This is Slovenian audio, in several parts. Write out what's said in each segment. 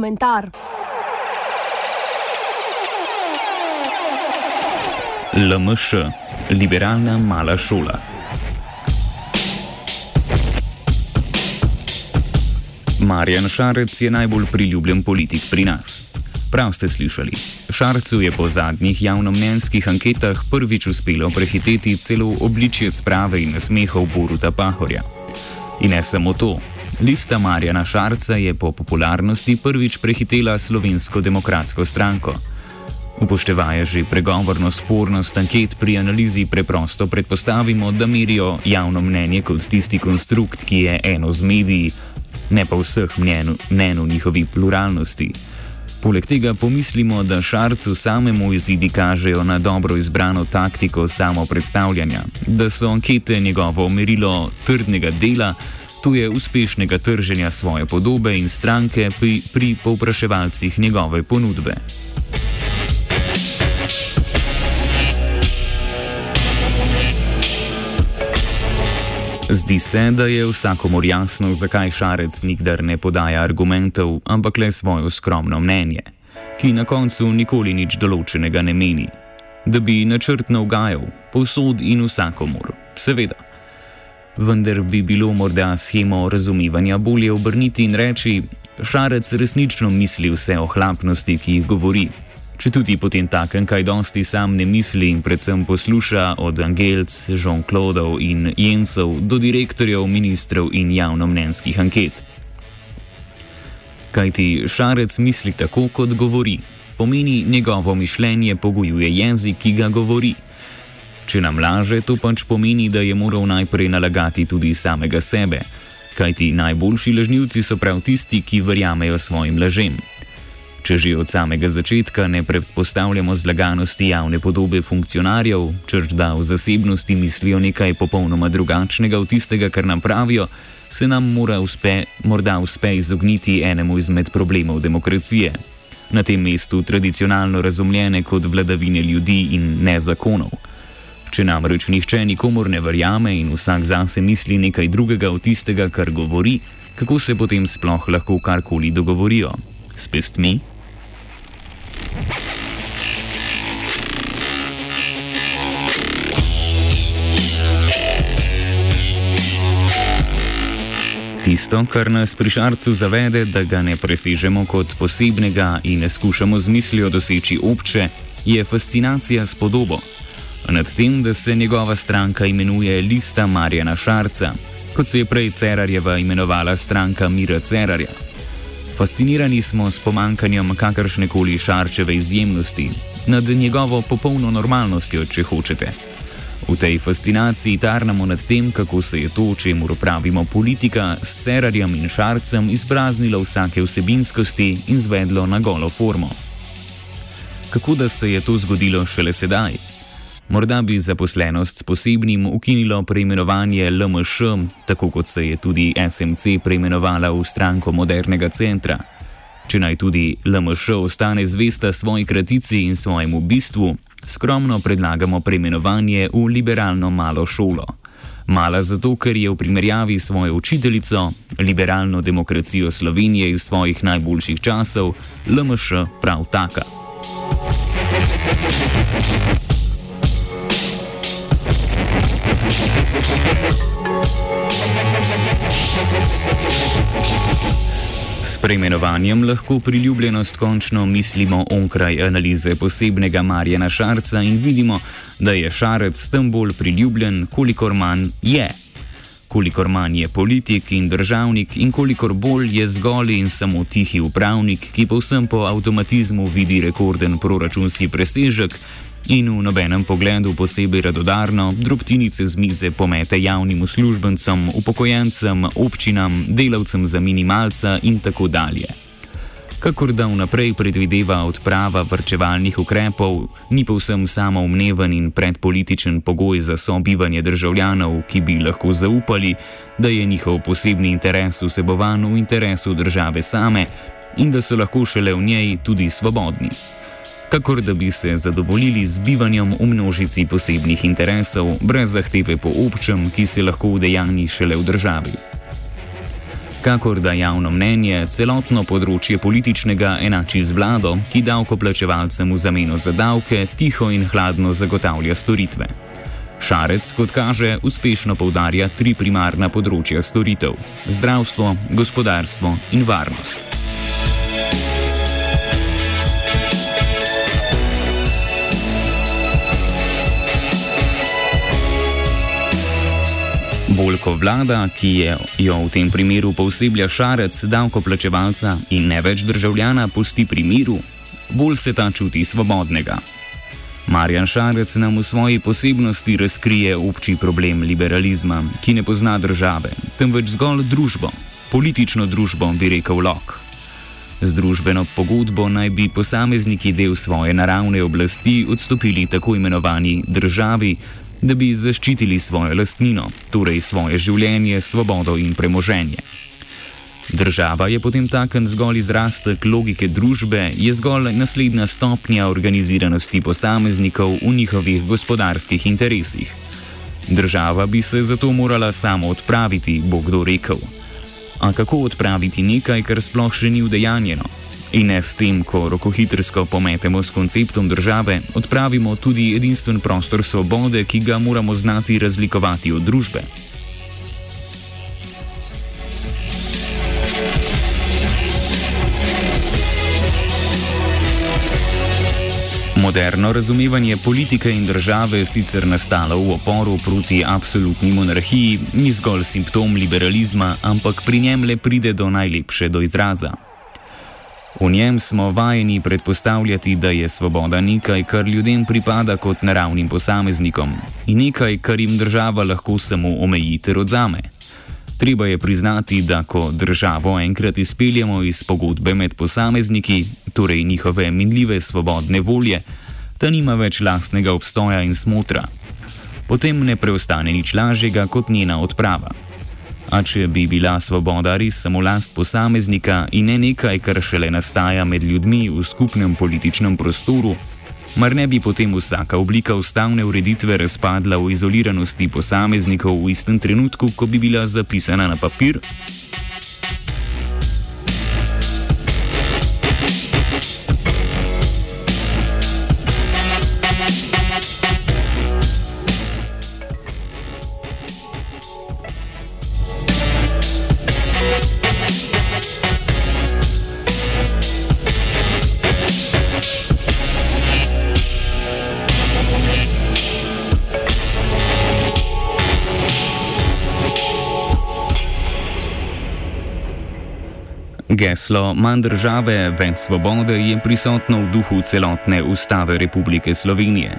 komentar. LMŠ, liberalna mala šola. Marjan Šarec je najbolj priljubljen politik pri nas. Prav ste slišali. Šarcu je po zadnjih javnomnenjskih anketah prvič uspelo prehiteti celo obličje sprave in smehov Boruta Pahorja. In ne samo to. Lista Marjana Šarca je po popularnosti prvič prehitela Slovensko demokratsko stranko. Upoštevaje že pregovorno spornost anket pri analizi preprosto predpostavimo, da merijo javno mnenje kot tisti konstrukt, ki je eno z mediji, ne pa vseh mnen v njihovi pluralnosti. Poleg tega pomislimo, da Šarcu samemu izidi kažejo na dobro izbrano taktiko samo predstavljanja, da so ankete njegovo merilo trdnega dela, to je uspešnega trženja svoje podobe in stranke pri, pri povpraševalcih njegove ponudbe. Zdi se, da je vsakomor jasno, zakaj Šarec nikdar ne podaja argumentov, ampak le svojo skromno mnenje, ki na koncu nikoli nič določenega ne meni. Da bi načrtno ugajal, povsod in vsakomor, seveda. Vendar bi bilo morda schemo razumevanja bolje obrniti in reči: Šarec resnično misli vse o hlapnosti, ki jih govori, če tudi potem takem kaj dosti sam ne misli in predvsem posluša od Angelc, Jean-Claudeov in Jensov do direktorjev, ministrov in javnomnenjskih anket. Kaj ti šarec misli tako, kot govori, pomeni njegovo mišljenje pogojuje jezik, ki ga govori. Če nam laže, to pač pomeni, da je moral najprej nalagati tudi samega sebe, kajti najboljši lažnivci so prav tisti, ki verjamejo svojim lažem. Če že od samega začetka ne predpostavljamo zlaganosti javne podobe funkcionarjev, črč da v zasebnosti mislijo nekaj popolnoma drugačnega od tistega, kar nam pravijo, se nam mora uspe, morda uspe izogniti enemu izmed problemov demokracije. Na tem mestu tradicionalno razumljene kot vladavine ljudi in ne zakonov. Če namreč nihče nikomor ne verjame in vsak zase misli nekaj drugega od tistega, kar govori, kako se potem sploh lahko karkoli dogovorijo? S pestmi? Tisto, kar nas pri šarcu zavede, da ga ne presežemo kot posebnega in ne skušamo z mislijo doseči obče, je fascinacija s podobo. Nad tem, da se njegova stranka imenuje Lista Marjana Šarca, kot se je prej Cerarjeva imenovala stranka Mira Cerarja. Fascinirani smo s pomankanjem kakršne koli šarčeve izjemnosti, nad njegovo popolno normalnostjo, če hočete. V tej fascinaciji tarnamo nad tem, kako se je to, čemu pravimo politika, s cerarjem in šarcem izpraznilo vsake vsebinskosti in zvedlo na golo formo. Kako da se je to zgodilo šele sedaj? Morda bi zaposlenost s posebnim ukinilo preimenovanje LMŠ, tako kot se je tudi SMC preimenovala v stranko modernega centra. Če naj tudi LMŠ ostane zvesta svoji kratici in svojemu bistvu, skromno predlagamo preimenovanje v liberalno malo šolo. Mala zato, ker je v primerjavi s svojo učiteljico, liberalno demokracijo Slovenije iz svojih najboljših časov, LMŠ prav taka. S preimenovanjem lahko priljubljenost končno mislimo onkraj analize posebnega Marjana Šarca in vidimo, da je Šarec tem bolj priljubljen, kolikor manj je. Kolikor manj je politik in državnik, in kolikor bolj je zgolj in samo tihi upravnik, ki povsem po avtomatizmu vidi rekorden proračunski presežek in v nobenem pogledu posebej radodarno drobtinice z mize pomete javnim uslužbencem, upokojencem, občinam, delavcem za minimalca in tako dalje. Kakor da vnaprej predvideva odprava vrčevalnih ukrepov, ni povsem samoumneven in predpolitičen pogoj za sobivanje državljanov, ki bi lahko zaupali, da je njihov posebni interes vsebovan v interesu države same in da so lahko šele v njej tudi svobodni kakor da bi se zadovoljili z bivanjem v množici posebnih interesov, brez zahteve po občem, ki se lahko udejani šele v državi. kakor da javno mnenje celotno področje političnega enači z vlado, ki davkoplačevalcem v zameno za davke tiho in hladno zagotavlja storitve. Šarec, kot kaže, uspešno poudarja tri primarna področja storitev: zdravstvo, gospodarstvo in varnost. Bolj ko vlada, ki je jo v tem primeru posebej šarec davkoplačevalca in ne več državljana, pusti pri miru, bolj se ta čuti svobodnega. Marjan Šarec nam v svoji posebnosti razkrije obči problem liberalizma, ki ne pozna države, temveč zgolj družbo, politično družbo, bi rekel Lok. Z družbeno pogodbo naj bi posamezniki del svoje naravne oblasti odstopili tako imenovani državi, da bi zaščitili svojo lastnino, torej svoje življenje, svobodo in premoženje. Država je potem taken zgolj izrastek logike družbe, je zgolj naslednja stopnja organiziranosti posameznikov v njihovih gospodarskih interesih. Država bi se zato morala samo odpraviti, bo kdo rekel. A kako odpraviti nekaj, kar sploh še ni udejanjeno? In ne s tem, ko rokohitrsko pometemo s konceptom države, odpravimo tudi edinstven prostor svobode, ki ga moramo znati razlikovati od družbe. Moderno razumevanje politike in države je sicer nastalo v oporu proti absolutni monarhiji, ni zgolj simptom liberalizma, ampak pri njem le pride do najlepše do izraza. V njem smo vajeni predpostavljati, da je svoboda nekaj, kar ljudem pripada kot naravnim posameznikom in nekaj, kar jim država lahko samo omeji ter odzame. Treba je priznati, da ko državo enkrat izpeljemo iz pogodbe med posamezniki, torej njihove minljive svobodne volje, ta nima več lastnega obstoja in smotra. Potem ne preostane nič lažjega kot njena odprava. A če bi bila svoboda res samo last posameznika in ne nekaj, kar šele nastaja med ljudmi v skupnem političnem prostoru, mar ne bi potem vsaka oblika ustavne ureditve razpadla v izoliranosti posameznikov v istem trenutku, ko bi bila zapisana na papir? Geslo manj države, več svobode je prisotno v duhu celotne ustave Republike Slovenije.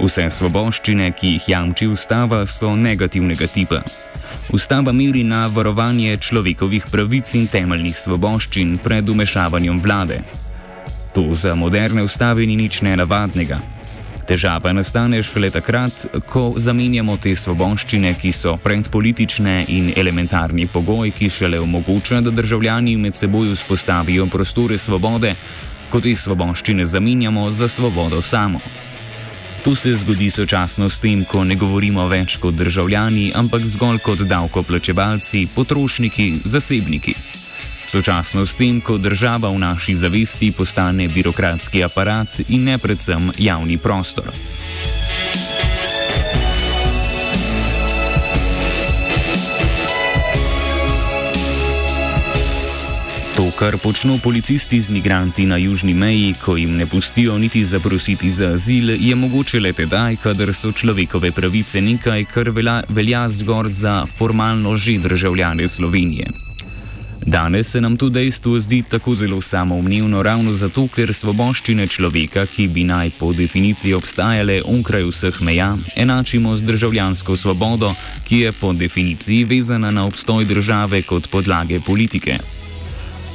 Vse svoboščine, ki jih jamči ustava, so negativnega tipa. Ustava meri na varovanje človekovih pravic in temeljnih svoboščin pred umešavanjem vlade. To za moderne ustave ni nič nenavadnega. Težava nastane šele takrat, ko zamenjamo te svoboščine, ki so predpolitične in elementarni pogoj, ki šele omogoča, da državljani med seboj vzpostavijo prostore svobode, ko te svoboščine zamenjamo za svobodo samo. To se zgodi sočasno s tem, ko ne govorimo več kot državljani, ampak zgolj kot davkoplačevalci, potrošniki, zasebniki. Sočasno s tem, ko država v naši zavesti postane birokratski aparat in ne predvsem javni prostor. To, kar počno policisti z migranti na južni meji, ko jim ne pustijo niti zaprositi za azil, je mogoče le tedaj, kadar so človekove pravice nekaj, kar velja, velja zgolj za formalno že državljane Slovenije. Danes se nam to dejstvo zdi tako zelo samoumevno ravno zato, ker svoboščine človeka, ki bi naj po definiciji obstajale onkraj vseh meja, enačimo z državljansko svobodo, ki je po definiciji vezana na obstoj države kot podlage politike.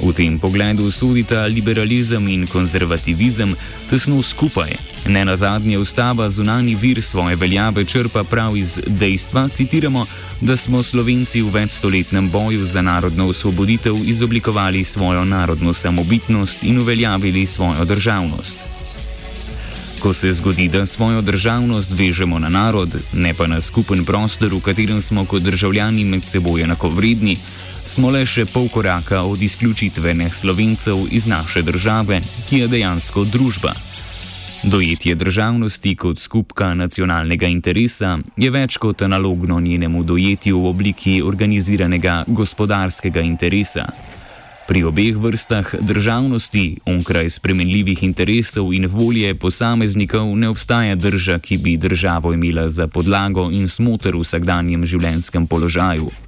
V tem pogledu sodita liberalizem in konzervativizem tesno skupaj. Ne na zadnje ustava zunani vir svoje veljave črpa prav iz dejstva, citiramo, da smo Slovenci v večstoletnem boju za narodno osvoboditev izoblikovali svojo narodno samobitnost in uveljavili svojo državnost. Ko se zgodi, da svojo državnost vežemo na narod, ne pa na skupen prostor, v katerem smo kot državljani med seboj enakovredni, smo le še pol koraka od izključitve neslovencev iz naše države, ki je dejansko družba. Dojetje državnosti kot skupka nacionalnega interesa je več kot analogno njenemu dojetju v obliki organiziranega gospodarskega interesa. Pri obeh vrstah državnosti, onkraj spremenljivih interesov in volje posameznikov, ne obstaja drža, ki bi državo imela za podlago in smoter v vsakdanjem življenjskem položaju.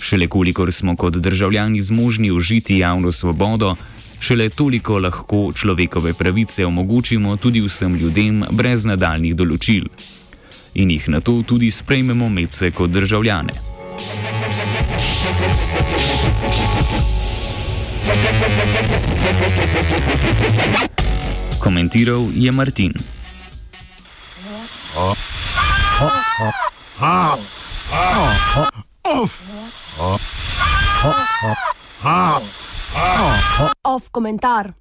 Šele kolikor smo kot državljani zmožni užiti javno svobodo, šele toliko lahko človekove pravice omogočimo tudi vsem ljudem brez nadaljnih določil. In jih na to tudi sprejmemo medse kot državljane. Komentiral je Martin. Off comentar.